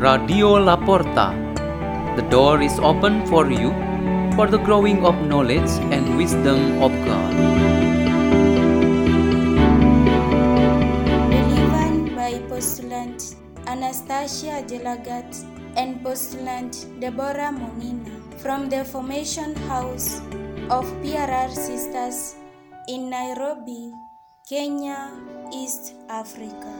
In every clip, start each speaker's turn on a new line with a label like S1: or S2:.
S1: Radio La Porta. The door is open for you for the growing of knowledge and wisdom of God.
S2: Delivered by postulant Anastasia Jelagat and postulant Deborah Mongina from the Formation House of PRR Sisters in Nairobi, Kenya, East Africa.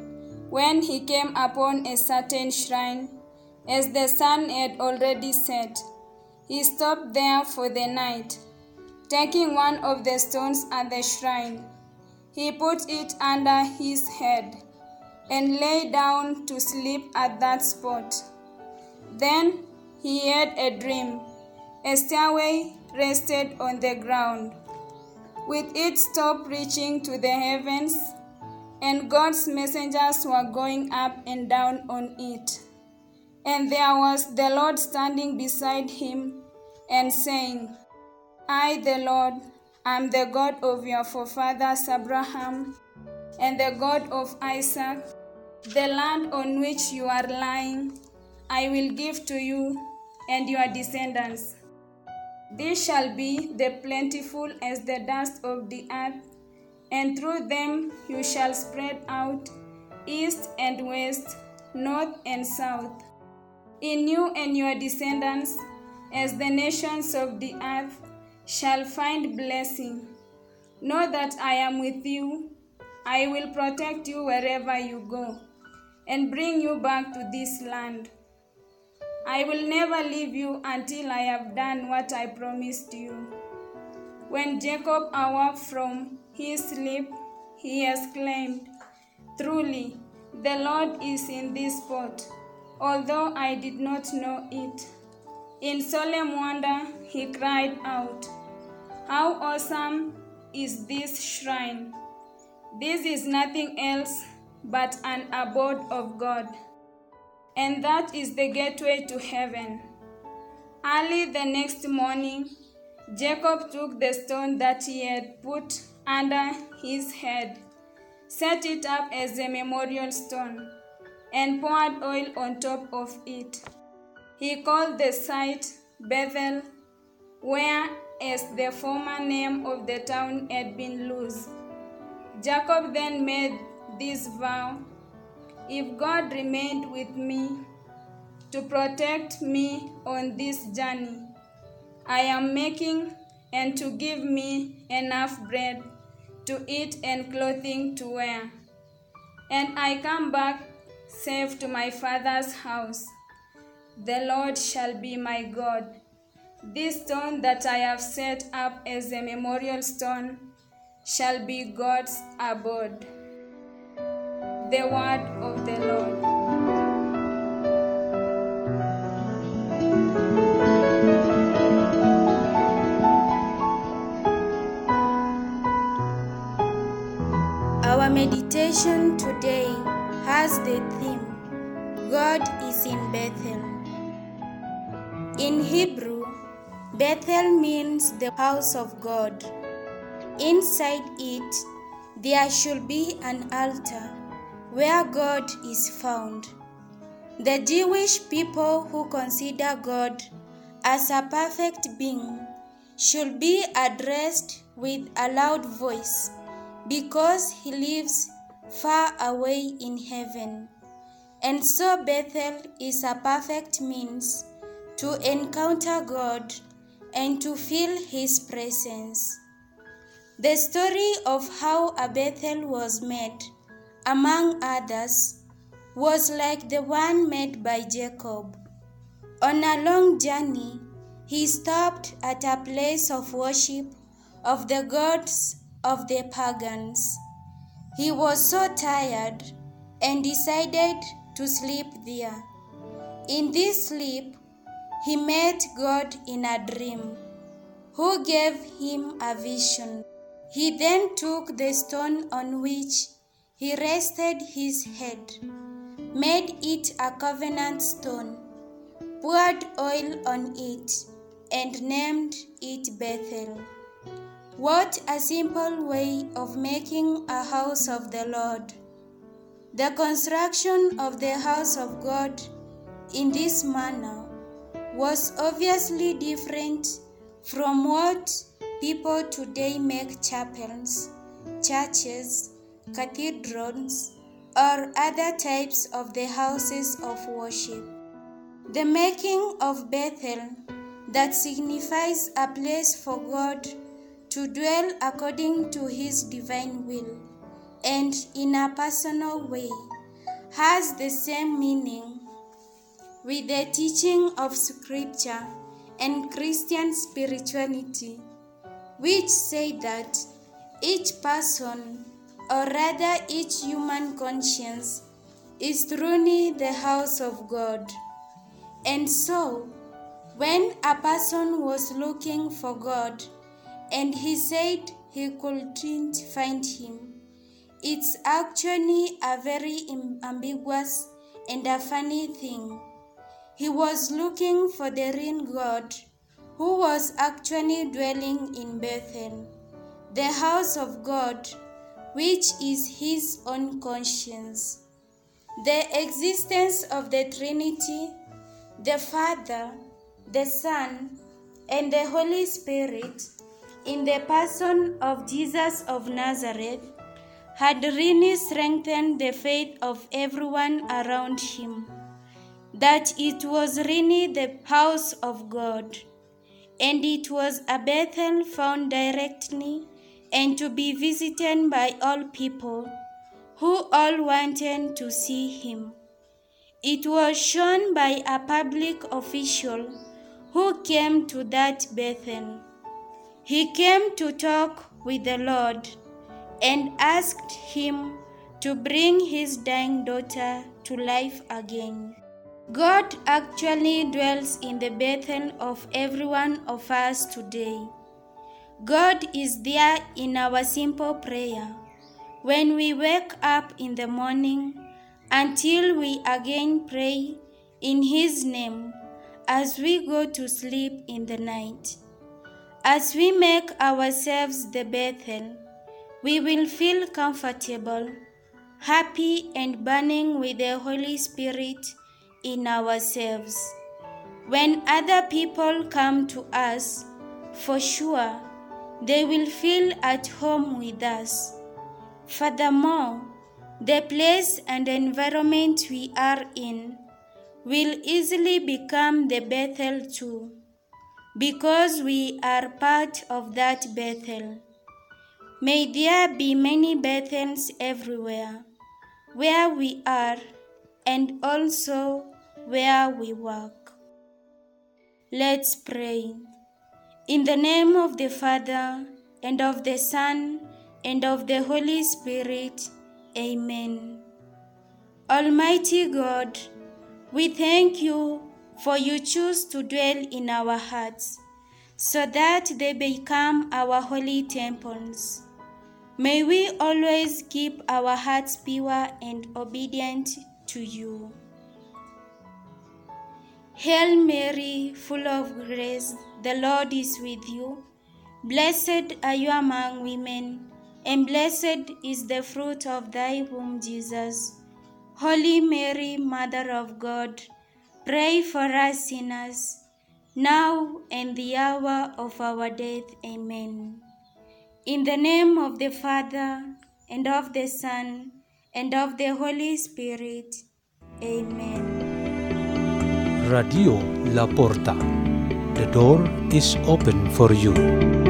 S3: When he came upon a certain shrine, as the sun had already set, he stopped there for the night. Taking one of the stones at the shrine, he put it under his head and lay down to sleep at that spot. Then he had a dream. A stairway rested on the ground, with its top reaching to the heavens, and God's messengers were going up and down on it. And there was the Lord standing beside him and saying, I, the Lord, am the God of your forefathers Abraham and the God of Isaac. The land on which you are lying, I will give to you and your descendants. This shall be the plentiful as the dust of the earth, and through them you shall spread out east and west, north and south. In you and your descendants, as the nations of the earth shall find blessing. Know that I am with you. I will protect you wherever you go and bring you back to this land. I will never leave you until I have done what I promised you. When Jacob awoke from his sleep, he exclaimed, Truly, the Lord is in this spot, although I did not know it. In solemn wonder, he cried out, How awesome is this shrine! This is nothing else but an abode of God, and that is the gateway to heaven. Early the next morning, Jacob took the stone that he had put under his head, set it up as a memorial stone, and poured oil on top of it. He called the site Bethel, where as the former name of the town had been Luz. Jacob then made this vow If God remained with me to protect me on this journey I am making, and to give me enough bread to eat and clothing to wear, and I come back safe to my father's house, the Lord shall be my God. This stone that I have set up as a memorial stone shall be God's abode. The word of the Lord.
S2: Meditation today has the theme God is in Bethel. In Hebrew, Bethel means the house of God. Inside it, there should be an altar where God is found. The Jewish people who consider God as a perfect being should be addressed with a loud voice because he lives far away in heaven. And so Bethel is a perfect means to encounter God and to feel his presence. The story of how a Bethel was made, among others, was like the one made by Jacob. On a long journey, he stopped at a place of worship of the gods of the pagans. He was so tired and decided to sleep there. In this sleep, he met God in a dream, who gave him a vision. He then took the stone on which he rested his head, made it a covenant stone, poured oil on it, and named it Bethel. What a simple way of making a house of the Lord. The construction of the house of God in this manner was obviously different from what people today make chapels, churches, cathedrals, or other types of the houses of worship. The making of Bethel, that signifies a place for God to dwell according to his divine will and in a personal way, has the same meaning with the teaching of Scripture and Christian spirituality, which say that each person, or rather each human conscience, is truly the house of God. And so, when a person was looking for God and he said he couldn't find him, it's actually a very ambiguous and a funny thing. He was looking for the real God who was actually dwelling in Bethel, the house of God, which is his own conscience. The existence of the Trinity, the Father, the Son, and the Holy Spirit, in the person of Jesus of Nazareth, had really strengthened the faith of everyone around him that it was really the house of God, and it was a Bethel found directly and to be visited by all people who all wanted to see him. It was shown by a public official who came to that Bethel. He came to talk with the Lord and asked him to bring his dying daughter to life again. God actually dwells in the Bethel of every one of us today. God is there in our simple prayer when we wake up in the morning until we again pray in His name as we go to sleep in the night. As we make ourselves the Bethel, we will feel comfortable, happy, and burning with the Holy Spirit in ourselves. When other people come to us, for sure, they will feel at home with us. Furthermore, the place and environment we are in will easily become the Bethel too, because we are part of that Bethel. May there be many Bethels everywhere, where we are and also where we work. Let's pray. In the name of the Father, and of the Son, and of the Holy Spirit, Amen. Almighty God, we thank you for you choose to dwell in our hearts, so that they become our holy temples. May we always keep our hearts pure and obedient to you. Hail Mary, full of grace, the Lord is with you. Blessed are you among women, and blessed is the fruit of thy womb, Jesus. Holy Mary, Mother of God, pray for us sinners, now and the hour of our death. Amen. In the name of the Father, and of the Son, and of the Holy Spirit. Amen.
S4: Radio La Porta. The door is open for you.